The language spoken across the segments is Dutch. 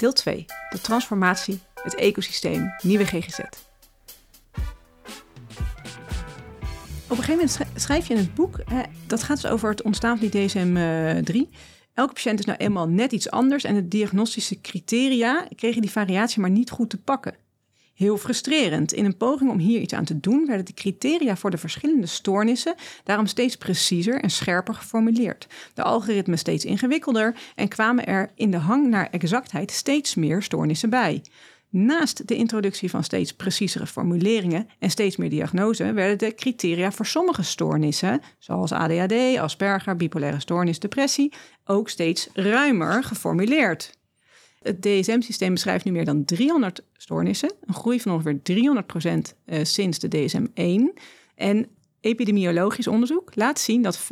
Deel 2. De transformatie, het ecosysteem, nieuwe GGZ. Op een gegeven moment schrijf je in het boek, hè, dat gaat dus over het ontstaan van die DSM-3. Elke patiënt is nou eenmaal net iets anders en de diagnostische criteria kregen die variatie maar niet goed te pakken. Heel frustrerend. In een poging om hier iets aan te doen, werden de criteria voor de verschillende stoornissen daarom steeds preciezer en scherper geformuleerd. De algoritmen steeds ingewikkelder en kwamen er in de hang naar exactheid steeds meer stoornissen bij. Naast de introductie van steeds preciezere formuleringen en steeds meer diagnose, werden de criteria voor sommige stoornissen, zoals ADHD, Asperger, bipolaire stoornis, depressie, ook steeds ruimer geformuleerd. Het DSM-systeem beschrijft nu meer dan 300 stoornissen, een groei van ongeveer 300 procent eh, sinds de DSM-1. En epidemiologisch onderzoek laat zien dat 45%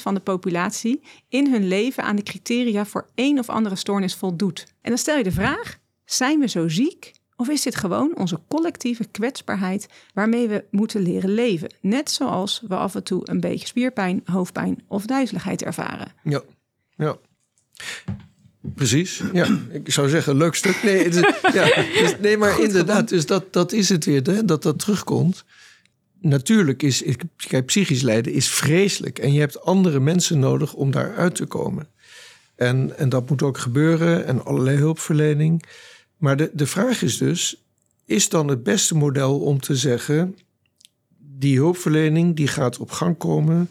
van de populatie in hun leven aan de criteria voor één of andere stoornis voldoet. En dan stel je de vraag: zijn we zo ziek? Of is dit gewoon onze collectieve kwetsbaarheid waarmee we moeten leren leven? Net zoals we af en toe een beetje spierpijn, hoofdpijn of duizeligheid ervaren. Ja, ja. Precies, ja. Ik zou zeggen, leuk stuk. Nee, ja, dus, nee maar inderdaad, dus dat, dat is het weer, hè, dat dat terugkomt. Natuurlijk is, kijk, psychisch lijden is vreselijk. En je hebt andere mensen nodig om daaruit te komen. En, en dat moet ook gebeuren en allerlei hulpverlening. Maar de, de vraag is dus, is dan het beste model om te zeggen... die hulpverlening die gaat op gang komen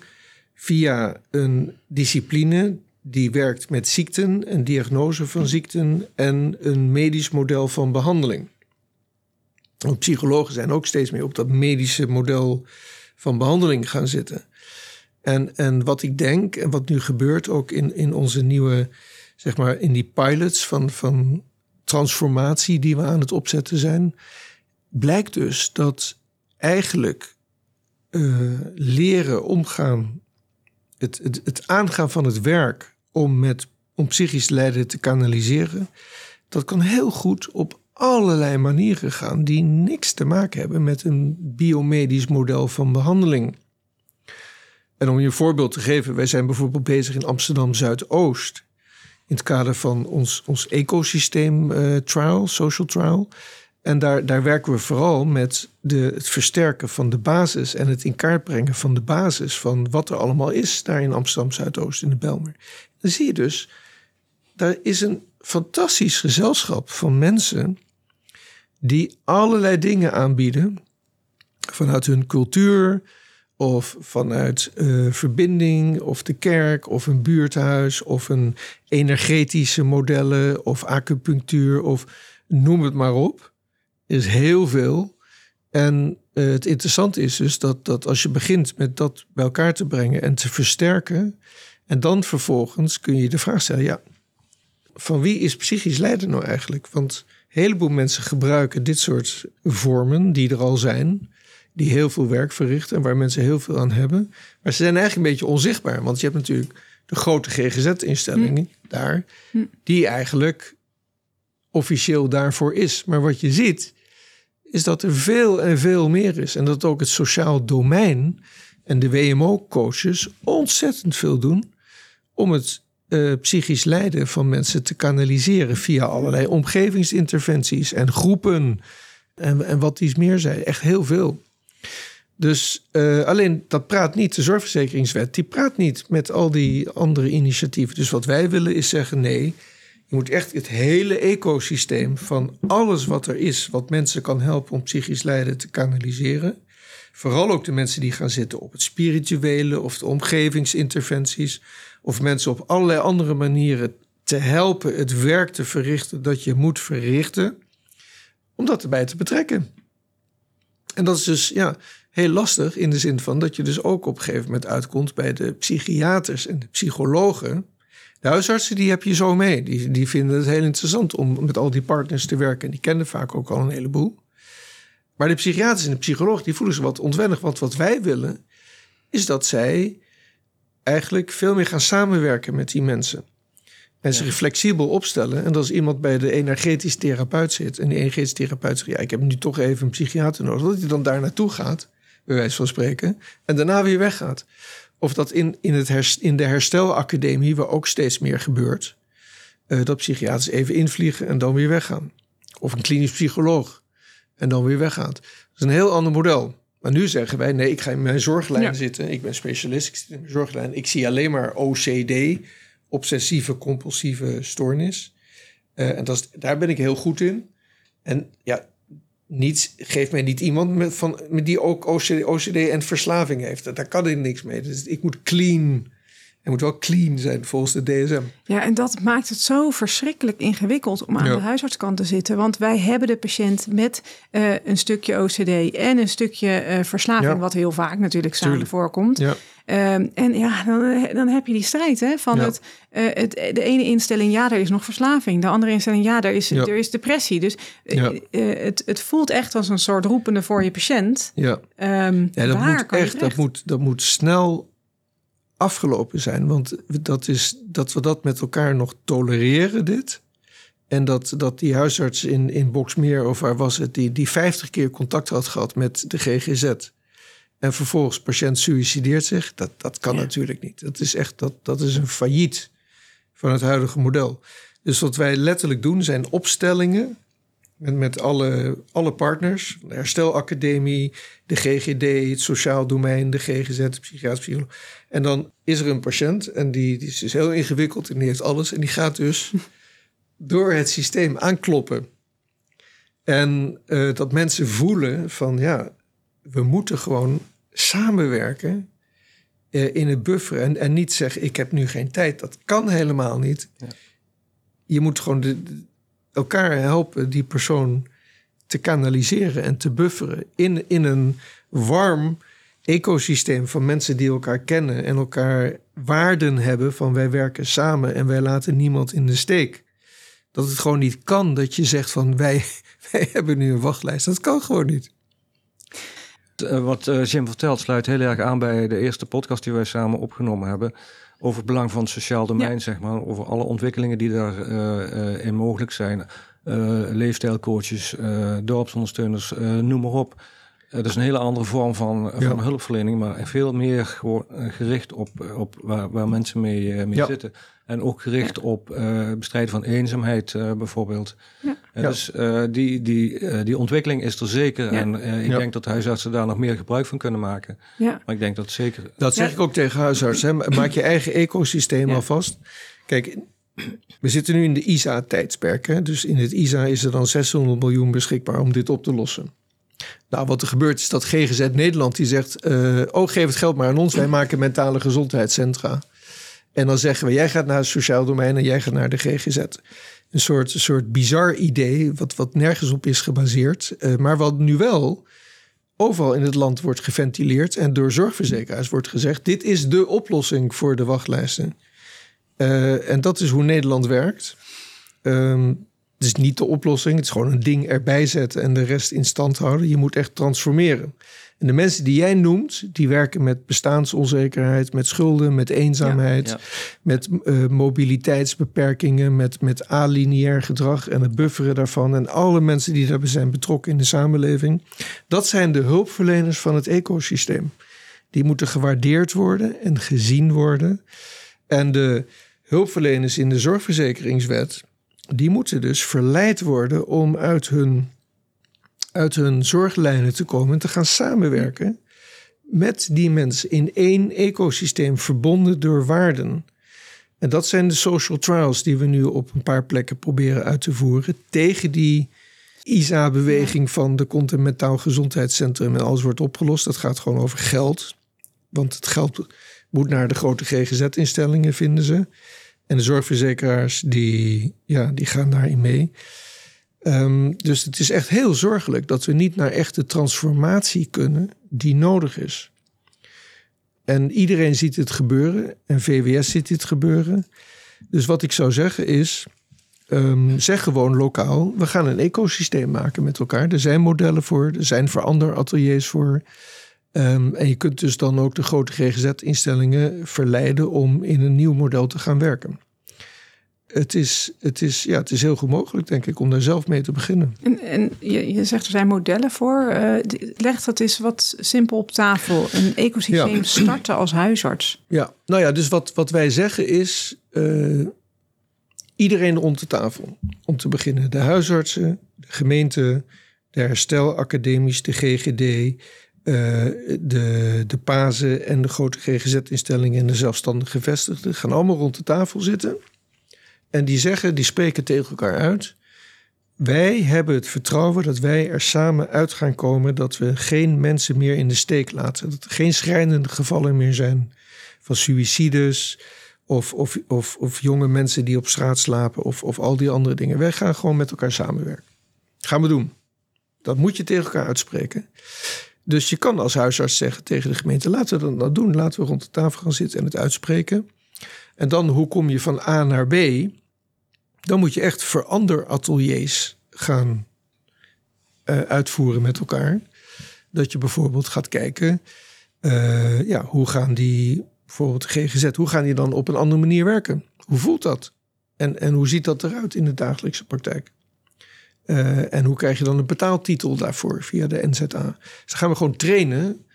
via een discipline die werkt met ziekten en diagnose van ziekten en een medisch model van behandeling. Psychologen zijn ook steeds meer op dat medische model van behandeling gaan zitten. En, en wat ik denk en wat nu gebeurt ook in, in onze nieuwe, zeg maar, in die pilots van, van transformatie die we aan het opzetten zijn, blijkt dus dat eigenlijk uh, leren omgaan, het, het, het aangaan van het werk om, met, om psychisch lijden te kanaliseren, dat kan heel goed op allerlei manieren gaan die niks te maken hebben met een biomedisch model van behandeling. En om je een voorbeeld te geven, wij zijn bijvoorbeeld bezig in Amsterdam Zuidoost. In het kader van ons, ons ecosysteem uh, trial, social trial. En daar, daar werken we vooral met de, het versterken van de basis en het in kaart brengen van de basis van wat er allemaal is daar in Amsterdam Zuidoost in de Belmer. Dan zie je dus, daar is een fantastisch gezelschap van mensen die allerlei dingen aanbieden vanuit hun cultuur of vanuit uh, verbinding of de kerk of een buurthuis of een energetische modellen of acupunctuur of noem het maar op. Is heel veel. En uh, het interessante is dus dat, dat als je begint met dat bij elkaar te brengen en te versterken, en dan vervolgens kun je de vraag stellen: ja, van wie is psychisch lijden nou eigenlijk? Want een heleboel mensen gebruiken dit soort vormen die er al zijn, die heel veel werk verrichten en waar mensen heel veel aan hebben. Maar ze zijn eigenlijk een beetje onzichtbaar, want je hebt natuurlijk de grote GGZ-instellingen hm. daar, hm. die eigenlijk officieel daarvoor is. Maar wat je ziet, is dat er veel en veel meer is. En dat ook het sociaal domein en de WMO-coaches ontzettend veel doen om het uh, psychisch lijden van mensen te kanaliseren via allerlei omgevingsinterventies en groepen. En, en wat iets meer zei, echt heel veel. Dus uh, alleen dat praat niet, de zorgverzekeringswet, die praat niet met al die andere initiatieven. Dus wat wij willen is zeggen: nee, moet echt het hele ecosysteem van alles wat er is, wat mensen kan helpen om psychisch lijden te kanaliseren. Vooral ook de mensen die gaan zitten op het spirituele of de omgevingsinterventies of mensen op allerlei andere manieren te helpen het werk te verrichten dat je moet verrichten, om dat erbij te betrekken. En dat is dus ja, heel lastig in de zin van dat je dus ook op een gegeven moment uitkomt bij de psychiaters en de psychologen. De huisartsen die heb je zo mee. Die, die vinden het heel interessant om met al die partners te werken. En die kennen vaak ook al een heleboel. Maar de psychiaters en de psycholoog die voelen ze wat ontwennig. Want wat wij willen is dat zij eigenlijk veel meer gaan samenwerken met die mensen. En zich flexibel opstellen. En als iemand bij de energetisch therapeut zit. En die energetisch therapeut zegt: Ja, ik heb nu toch even een psychiater nodig. Dat hij dan daar naartoe gaat, bij wijze van spreken. En daarna weer weggaat. Of dat in, in, het in de herstelacademie, waar ook steeds meer gebeurt. uh, dat psychiaters even invliegen en dan weer weggaan. Of een klinisch psycholoog en dan weer weggaan. Dat is een heel ander model. Maar nu zeggen wij, nee, ik ga in mijn zorglijn zitten. Ik ben specialist, ik zit in mijn zorglijn. Ik zie alleen maar OCD, obsessieve compulsieve stoornis. Uh, en dat is, daar ben ik heel goed in. En ja, niets, geef mij niet iemand met, van, met die ook OCD, OCD en verslaving heeft. Daar kan ik niks mee. Dus ik moet clean het moet wel clean zijn volgens de DSM. Ja, en dat maakt het zo verschrikkelijk ingewikkeld om aan de huisartskant te zitten. Want wij hebben de patiënt met uh, een stukje OCD en een stukje uh, verslaving, wat heel vaak natuurlijk samen Tuurlijk. voorkomt. Ja. Um, en ja, dan, dan heb je die strijd hè, van het, uh, het, de ene instelling, ja, er is nog verslaving. De andere instelling, ja, er is, er is depressie. Dus het, het voelt echt als een soort roepende voor je patiënt. Ja, um, ja dat moet echt, dat moet, dat moet snel afgelopen zijn. Want dat, is, dat we dat met elkaar nog tolereren, dit. En dat, dat die huisarts in, in Boksmeer, of waar was het, die, die 50 keer contact had gehad met de GGZ. En vervolgens patiënt suicideert zich. Dat, dat kan natuurlijk niet. Dat is echt dat, dat is een failliet van het huidige model. Dus wat wij letterlijk doen zijn opstellingen met, met alle, alle partners. De Herstelacademie, de GGD, het sociaal domein, de GGZ, de psychiatrische psycholoog. En dan is er een patiënt en die, die is dus heel ingewikkeld en die heeft alles. En die gaat dus door het systeem aankloppen. En uh, dat mensen voelen van ja, we moeten gewoon samenwerken uh, in het bufferen. En, en niet zeggen ik heb nu geen tijd. Dat kan helemaal niet. Ja. Je moet gewoon de, elkaar helpen die persoon te kanaliseren en te bufferen in, in een warm ecosysteem van mensen die elkaar kennen en elkaar waarden hebben van wij werken samen en wij laten niemand in de steek. Dat het gewoon niet kan dat je zegt van wij, wij hebben nu een wachtlijst. Dat kan gewoon niet. Eh, wat eh, Jim vertelt sluit heel erg aan bij de eerste podcast die wij samen opgenomen hebben. Over het belang van het sociaal domein, zeg maar. Over alle ontwikkelingen die daarin uh, in mogelijk zijn. leefstijlcoaches, dorpsondersteuners, noem maar op. Het is een hele andere vorm van, van hulpverlening, maar veel meer gewoon gericht op, op waar, waar mensen mee, mee zitten. En ook gericht op uh, bestrijden van eenzaamheid uh, bijvoorbeeld. Ja. Dus uh, die, die, die ontwikkeling is er zeker. En ik denk dat huisartsen daar nog meer gebruik van kunnen maken. Ja. Maar ik denk dat zeker... Dat zeg ik ook tegen huisartsen. Maak je eigen ecosysteem alvast. Kijk, we zitten nu in de ISA-tijdsperk. Dus in het ISA is er dan 600 miljoen beschikbaar om dit op te lossen. Nou, wat er gebeurt is dat GGZ Nederland die zegt... oh, geef het geld maar aan ons. Wij maken mentale gezondheidscentra. En dan zeggen we, jij gaat naar het sociaal domein en jij gaat naar de GGZ. Een soort, soort bizar idee, wat, wat nergens op is gebaseerd. Uh, maar wat nu wel overal in het land wordt geventileerd en door zorgverzekeraars wordt gezegd: dit is de oplossing voor de wachtlijsten. Uh, en dat is hoe Nederland werkt. Het is niet de oplossing, het is gewoon een ding erbij zetten en de rest in stand houden. Je moet echt transformeren. En de mensen die jij noemt, die werken met bestaansonzekerheid, met schulden, met eenzaamheid, met uh, mobiliteitsbeperkingen, met, met alineair gedrag en het bufferen daarvan. En alle mensen die daarbij zijn betrokken in de samenleving. Dat zijn de hulpverleners van het ecosysteem. Die moeten gewaardeerd worden en gezien worden. En de hulpverleners in de zorgverzekeringswet, die moeten dus verleid worden om uit hun uit hun zorglijnen te komen en te gaan samenwerken met die mensen in één ecosysteem verbonden door waarden. En dat zijn de social trials die we nu op een paar plekken proberen uit te voeren tegen die ISA-beweging van de Continentaal Gezondheidscentrum en alles wordt opgelost. Dat gaat gewoon over geld. Want het geld moet naar de grote GGZ-instellingen, vinden ze. En de zorgverzekeraars die, ja, die gaan daarin mee. Um, dus het is echt heel zorgelijk dat we niet naar echte transformatie kunnen die nodig is. En iedereen ziet het gebeuren en VWS ziet dit gebeuren. Dus wat ik zou zeggen is, um, zeg gewoon lokaal, we gaan een ecosysteem maken met elkaar. Er zijn modellen voor, er zijn veranderateliers voor. Um, en je kunt dus dan ook de grote GGZ-instellingen verleiden om in een nieuw model te gaan werken het is, het, is, ja, het is heel goed mogelijk, denk ik, om daar zelf mee te beginnen. En, en je, je zegt er zijn modellen voor. Uh, leg dat eens wat simpel op tafel. Een ecosysteem starten als huisarts. Ja, nou ja, dus wat, wat wij zeggen is. Uh, iedereen rond de tafel. Om te beginnen de huisartsen, de gemeente, de herstelacademies, de GGD, uh, de, de PAZen en de grote GGZ-instellingen en de zelfstandige gevestigden gaan allemaal rond de tafel zitten. En die zeggen, die spreken tegen elkaar uit. Wij hebben het vertrouwen dat wij er samen uit gaan komen dat we geen mensen meer in de steek laten. Dat er geen schrijnende gevallen meer zijn van suicides of, of, of, of jonge mensen die op straat slapen of, of al die andere dingen. Wij gaan gewoon met elkaar samenwerken. Gaan we doen. Dat moet je tegen elkaar uitspreken. Dus je kan als huisarts zeggen tegen de gemeente: laten we dat doen. Laten we rond de tafel gaan zitten en het uitspreken. En dan, hoe kom je van A naar B? Dan moet je echt veranderateliers gaan uh, uitvoeren met elkaar. Dat je bijvoorbeeld gaat kijken, uh, ja, hoe gaan die, bijvoorbeeld de GGZ, hoe gaan die dan op een andere manier werken? Hoe voelt dat? En, en hoe ziet dat eruit in de dagelijkse praktijk? Uh, en hoe krijg je dan een betaaltitel daarvoor via de NZA? Dus gaan we gewoon trainen.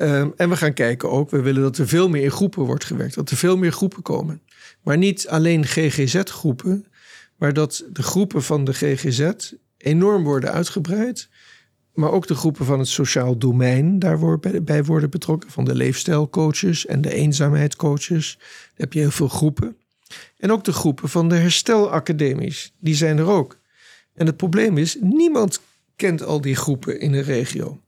Um, en we gaan kijken ook, we willen dat er veel meer in groepen wordt gewerkt. Dat er veel meer groepen komen. Maar niet alleen GGZ-groepen, maar dat de groepen van de GGZ enorm worden uitgebreid. Maar ook de groepen van het sociaal domein daarbij worden betrokken. Van de leefstijlcoaches en de eenzaamheidscoaches. Daar heb je heel veel groepen. En ook de groepen van de herstelacademies. Die zijn er ook. En het probleem is, niemand kent al die groepen in een regio.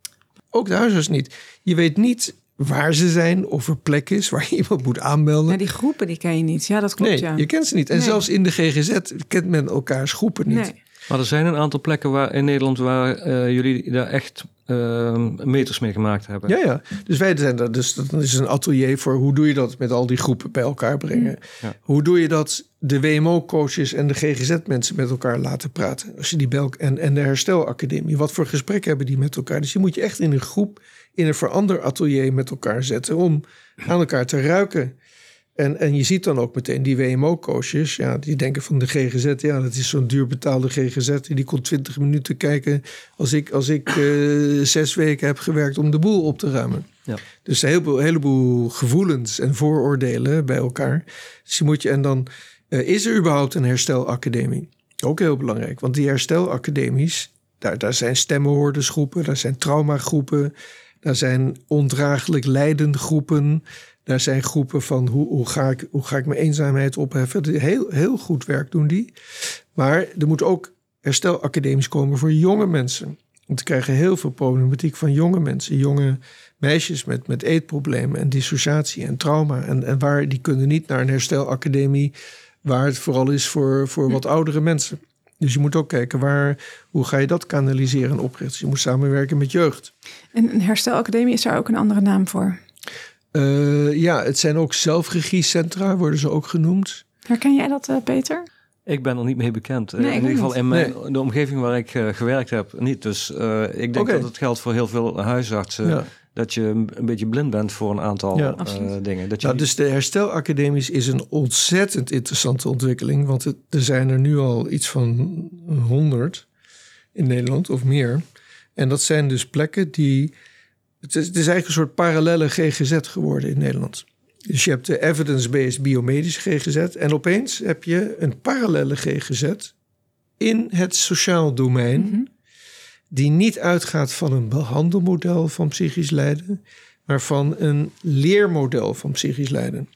Ook de huisarts niet. Je weet niet waar ze zijn of er plek is waar iemand moet aanmelden. Ja, die groepen die ken je niet. Ja, dat klopt. Nee, ja. je kent ze niet. En Nee. zelfs in de GGZ kent men elkaars groepen niet. Nee. Maar er zijn een aantal plekken waar, in Nederland waar eh, jullie daar echt eh, meters mee gemaakt hebben. Ja, ja. Dus wij zijn er. Dus dat is een atelier voor hoe doe je dat met al die groepen bij elkaar brengen. Ja. Hoe doe je dat de WMO-coaches en de GGZ-mensen met elkaar laten praten. Als je die bij en, en de herstelacademie. Wat voor gesprekken hebben die met elkaar? Dus je moet je echt in een groep, in een veranderatelier met elkaar zetten om aan elkaar te ruiken. En, en je ziet dan ook meteen die WMO-coaches, ja, die denken van de GGZ, ja, dat is zo'n duur betaalde GGZ. Die kon 20 minuten kijken als ik, als ik eh, zes weken heb gewerkt om de boel op te ruimen. Ja. Dus een heleboel, heleboel gevoelens en vooroordelen bij elkaar. Dus je moet je, en dan eh, is er überhaupt een herstelacademie? Ook heel belangrijk, want die herstelacademies, daar, daar zijn stemmenhoordersgroepen, daar zijn traumagroepen, daar zijn ondraaglijk lijdende groepen. Daar zijn groepen van hoe, hoe, ga, ik, hoe ga ik mijn eenzaamheid opheffen. Die Heel, heel goed werk doen die. Maar er moet ook herstelacademies komen voor jonge mensen. Want we krijgen heel veel problematiek van jonge mensen. Jonge meisjes met, met eetproblemen en dissociatie en trauma. En, en waar, die kunnen niet naar een herstelacademie... waar het vooral is voor, voor wat oudere mensen. Dus je moet ook kijken, waar, hoe ga je dat kanaliseren en oprichten. Dus je moet samenwerken met jeugd. En een herstelacademie is daar ook een andere naam voor. Eh, ja, het zijn ook zelfregiecentra, worden ze ook genoemd. Herken jij dat, eh, Peter? Ik ben er niet mee bekend. Eh, Nee, in ieder geval in mijn, de omgeving waar ik gewerkt heb, niet. Dus eh, ik denk dat het geldt voor heel veel huisartsen. Ja. Dat je een beetje blind bent voor een aantal Ja. eh, dingen. Dat je Nou, niet- dus de herstelacademies is een ontzettend interessante ontwikkeling. Want het, er zijn er nu al iets van 100 in Nederland of meer. En dat zijn dus plekken die. Het is, het is eigenlijk een soort parallele GGZ geworden in Nederland. Dus je hebt de evidence-based biomedische GGZ. En opeens heb je een parallele GGZ in het sociaal domein. Mhm. Die niet uitgaat van een behandelmodel van psychisch lijden. Maar van een leermodel van psychisch lijden.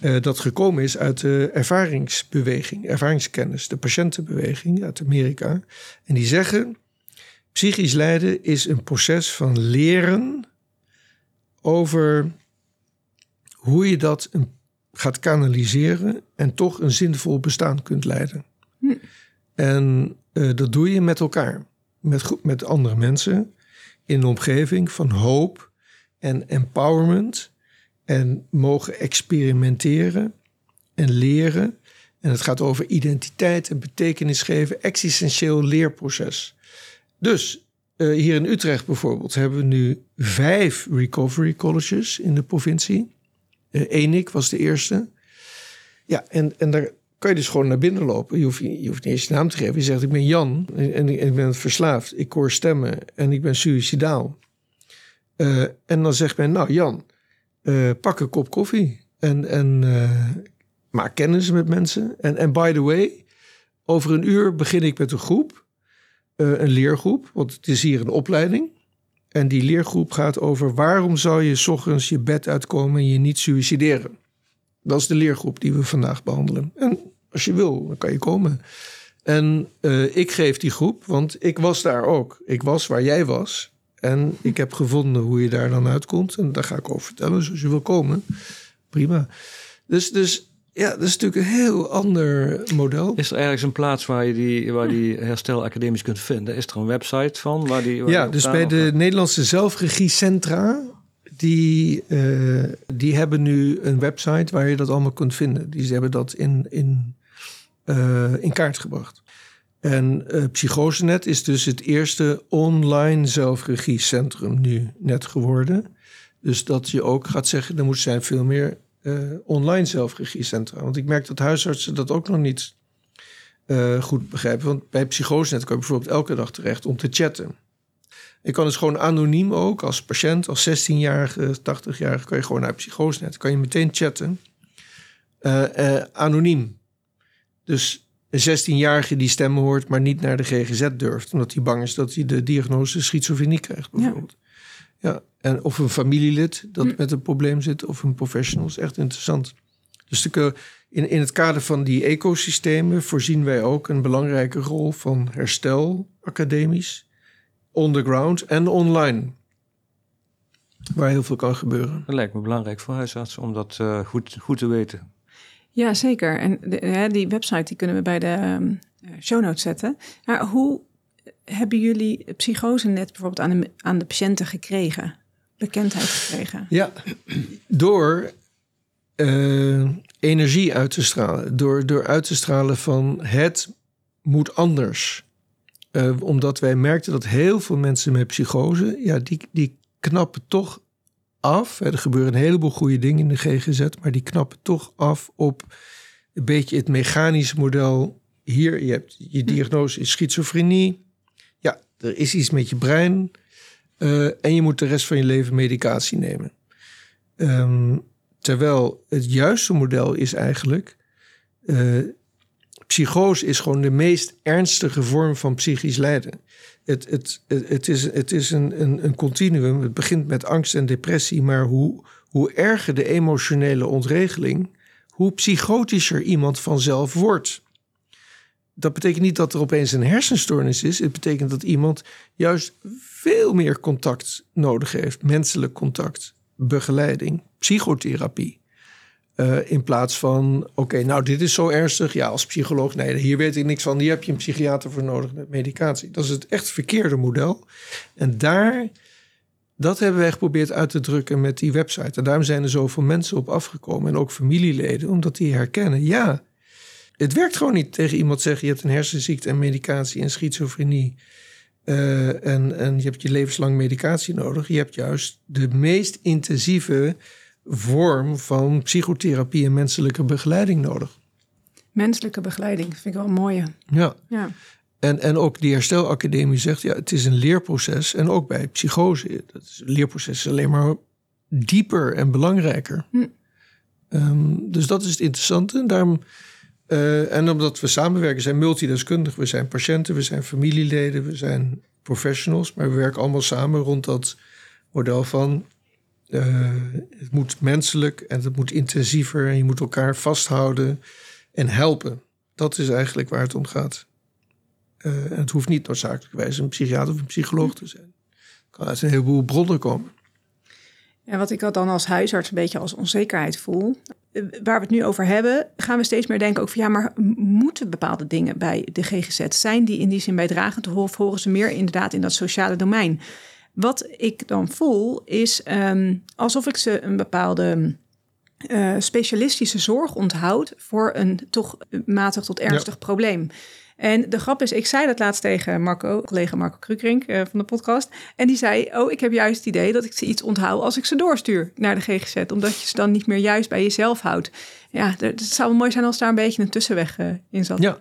Eh, dat gekomen is uit de ervaringsbeweging, ervaringskennis, de patiëntenbeweging uit Amerika. En die zeggen: psychisch lijden is een proces van leren over hoe je dat gaat kanaliseren en toch een zinvol bestaan kunt leiden. Hm. En eh, dat doe je met elkaar, met, met andere mensen in een omgeving van hoop en empowerment en mogen experimenteren en leren. En het gaat over identiteit en betekenis geven, existentieel leerproces. Dus eh, hier in Utrecht bijvoorbeeld hebben we nu vijf recovery colleges in de provincie. Eh Enik was de eerste. Ja, en, en daar kan je dus gewoon naar binnen lopen. Je hoeft, je hoeft niet eens je naam te geven. Je zegt, ik ben Jan en, ik ben verslaafd. Ik hoor stemmen en ik ben suicidaal. Eh, en dan zegt men, nou Jan, pak een kop koffie. En, en maak kennis met mensen. En, en by the way, over een uur begin ik met een groep, eh, een leergroep, want het is hier een opleiding. En die leergroep gaat over waarom zou je 's ochtends je bed uitkomen en je niet suicideren. Dat is de leergroep die we vandaag behandelen. En als je wil, dan kan je komen. En uh, ik geef die groep, want ik was daar ook. Ik was waar jij was. En ik heb gevonden hoe je daar dan uitkomt. En daar ga ik over vertellen. Dus als je wil komen, prima. Dus, dus ja, dat is natuurlijk een heel ander model. Is er ergens een plaats waar je die, waar die herstelacademies kunt vinden? Is er een website van? Waar die, waar ja, dus bij de Nederlandse zelfregiecentra... Die, eh, die hebben nu een website waar je dat allemaal kunt vinden. Die ze hebben dat in, in, eh, in kaart gebracht. En eh Psychosenet is dus het eerste online zelfregiecentrum nu net geworden. Dus dat je ook gaat zeggen, er moet zijn veel meer eh, online zelfregiecentra. Want ik merk dat huisartsen dat ook nog niet eh, goed begrijpen. Want bij Psychosenet kan je bijvoorbeeld elke dag terecht om te chatten. Je kan dus gewoon anoniem ook als patiënt, als 16-jarige, 80-jarige, kan je gewoon naar Psychosenet. Kan je meteen chatten. Eh, anoniem. Dus een 16-jarige die stemmen hoort, maar niet naar de GGZ durft. Omdat hij bang is dat hij de diagnose schizofrenie krijgt, bijvoorbeeld. Ja. en of een familielid dat met een probleem zit, of een professional, is echt interessant. Dus de, in, in het kader van die ecosystemen voorzien wij ook een belangrijke rol van herstelacademisch, on the ground en online. Waar heel veel kan gebeuren. Dat lijkt me belangrijk voor huisartsen om dat eh, goed, goed te weten. Ja, zeker. En de, die website die kunnen we bij de ehm, show notes zetten. Maar hoe hebben jullie psychose net bijvoorbeeld aan de, aan de patiënten gekregen? Bekendheid gekregen? Ja, door eh, energie uit te stralen. Door, door uit te stralen van het moet anders. Eh, omdat wij merkten dat heel veel mensen met psychose, ja, die, die knappen toch af. Er gebeuren een heleboel goede dingen in de GGZ, maar die knappen toch af op een beetje het mechanische model. Hier, je hebt je diagnose is schizofrenie. Er is iets met je brein. Uh, en je moet de rest van je leven medicatie nemen. Um, terwijl het juiste model is eigenlijk. Uh, psychose is gewoon de meest ernstige vorm van psychisch lijden. Het, het, het, het is, het is een, een, een continuum. Het begint met angst en depressie, maar hoe, hoe erger de emotionele ontregeling, hoe psychotischer iemand vanzelf wordt. Dat betekent niet dat er opeens een hersenstoornis is. Het betekent dat iemand juist veel meer contact nodig heeft. Menselijk contact, begeleiding, psychotherapie. Uh, in plaats van, oké, nou dit is zo ernstig. Ja, als psycholoog, nee, hier weet ik niks van. Hier heb je een psychiater voor nodig met medicatie. Dat is het echt verkeerde model. En daar, dat hebben wij geprobeerd uit te drukken met die website. En daarom zijn er zoveel mensen op afgekomen. En ook familieleden, omdat die herkennen, ja, het werkt gewoon niet tegen iemand zeggen... je hebt een hersenziekte en medicatie en schizofrenie... Uh, en, en je hebt je levenslang medicatie nodig. Je hebt juist de meest intensieve vorm van psychotherapie en menselijke begeleiding nodig. Menselijke begeleiding, vind ik wel een mooie. Ja. ja. En, en ook die herstelacademie zegt, ja, het is een leerproces. En ook bij psychose, dat is, leerproces is alleen maar dieper en belangrijker. Hm. Um, dus dat is het interessante. En daarom... Uh, en omdat we samenwerken, zijn multideskundig. We zijn patiënten, we zijn familieleden, we zijn professionals. Maar we werken allemaal samen rond dat model van... Uh, het moet menselijk en het moet intensiever. En je moet elkaar vasthouden en helpen. Dat is eigenlijk waar het om gaat. Uh, en het hoeft niet noodzakelijkerwijs een psychiater of een psycholoog te zijn. Het kan uit een heleboel bronnen komen. En wat ik dan als huisarts een beetje als onzekerheid voel, waar we het nu over hebben, gaan we steeds meer denken ook van ja, maar moeten bepaalde dingen bij de GGZ zijn die in die zin bijdragend of horen ze meer inderdaad in dat sociale domein? Wat ik dan voel is um, alsof ik ze een bepaalde uh, specialistische zorg onthoud voor een toch matig tot ernstig ja. probleem. En de grap is, ik zei dat laatst tegen Marco, collega Marco Krukrink uh, van de podcast. En die zei, oh, ik heb juist het idee dat ik ze iets onthoud als ik ze doorstuur naar de GGZ. Omdat je ze dan niet meer juist bij jezelf houdt. Ja, het zou mooi zijn als daar een beetje een tussenweg uh, in zat. Ja,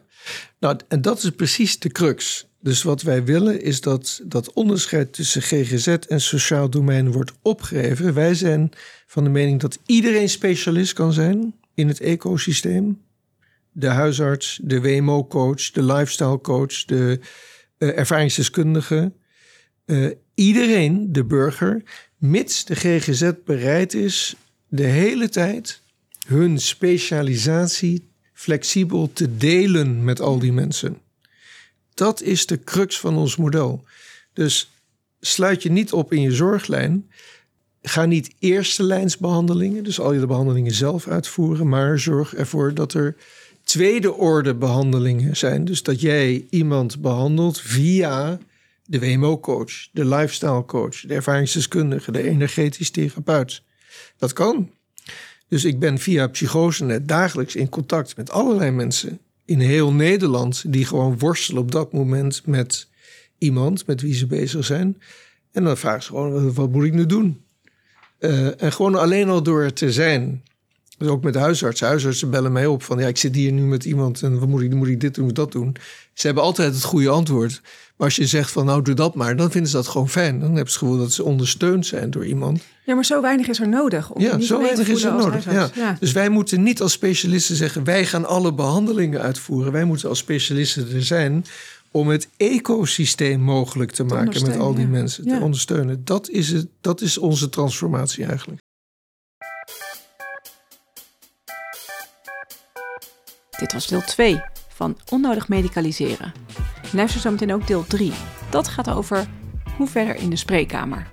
nou, en dat is precies de crux. Dus wat wij willen is dat dat onderscheid tussen GGZ en sociaal domein wordt opgegeven. Wij zijn van de mening dat iedereen specialist kan zijn in het ecosysteem. De huisarts, de WMO-coach, de lifestyle-coach, de uh, ervaringsdeskundige. Uh, iedereen, de burger, mits de GGZ bereid is de hele tijd hun specialisatie flexibel te delen met al die mensen. Dat is de crux van ons model. Dus sluit je niet op in je zorglijn. Ga niet eerste lijnsbehandelingen, dus al je de behandelingen zelf uitvoeren, maar zorg ervoor dat er tweede orde behandelingen zijn. Dus dat jij iemand behandelt via de WMO-coach, de lifestyle-coach, de ervaringsdeskundige, de energetisch therapeut. Dat kan. Dus ik ben via Psychosenet dagelijks in contact met allerlei mensen in heel Nederland die gewoon worstelen op dat moment met iemand met wie ze bezig zijn. En dan vragen ze gewoon, wat moet ik nu doen? Uh, en gewoon alleen al door te zijn. Dus ook met huisartsen. Huisartsen bellen mij op van, ja, ik zit hier nu met iemand en wat moet ik, moet ik dit doen, moet dat doen. Ze hebben altijd het goede antwoord. Maar als je zegt van, nou, doe dat maar, dan vinden ze dat gewoon fijn. Dan hebben ze het gevoel dat ze ondersteund zijn door iemand. Ja, maar zo weinig is er nodig. Om ja, zo weinig is er nodig. Ja. ja. Dus wij moeten niet als specialisten zeggen, wij gaan alle behandelingen uitvoeren. Wij moeten als specialisten er zijn om het ecosysteem mogelijk te, maken met al die mensen, te ondersteunen. Dat is, het, dat is onze transformatie eigenlijk. Dit was deel 2 van Onnodig Medicaliseren. Luister zo meteen ook deel 3. Dat gaat over hoe verder in de spreekkamer.